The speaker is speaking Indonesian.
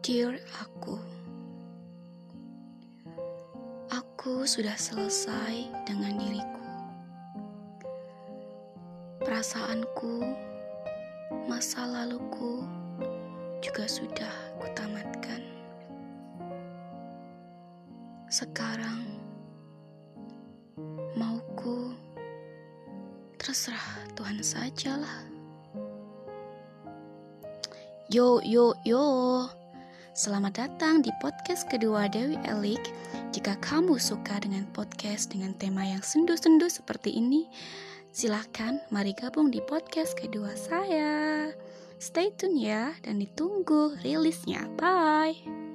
Dear aku, aku sudah selesai dengan diriku. Perasaanku, masa laluku juga sudah kutamatkan. Sekarang, mauku terserah Tuhan sajalah. Yo, yo, yo. Selamat datang di podcast kedua Dewi Elik. Jika kamu suka dengan podcast dengan tema yang sendu-sendu seperti ini, silahkan mari gabung di podcast kedua saya. Stay tune ya dan ditunggu rilisnya. Bye.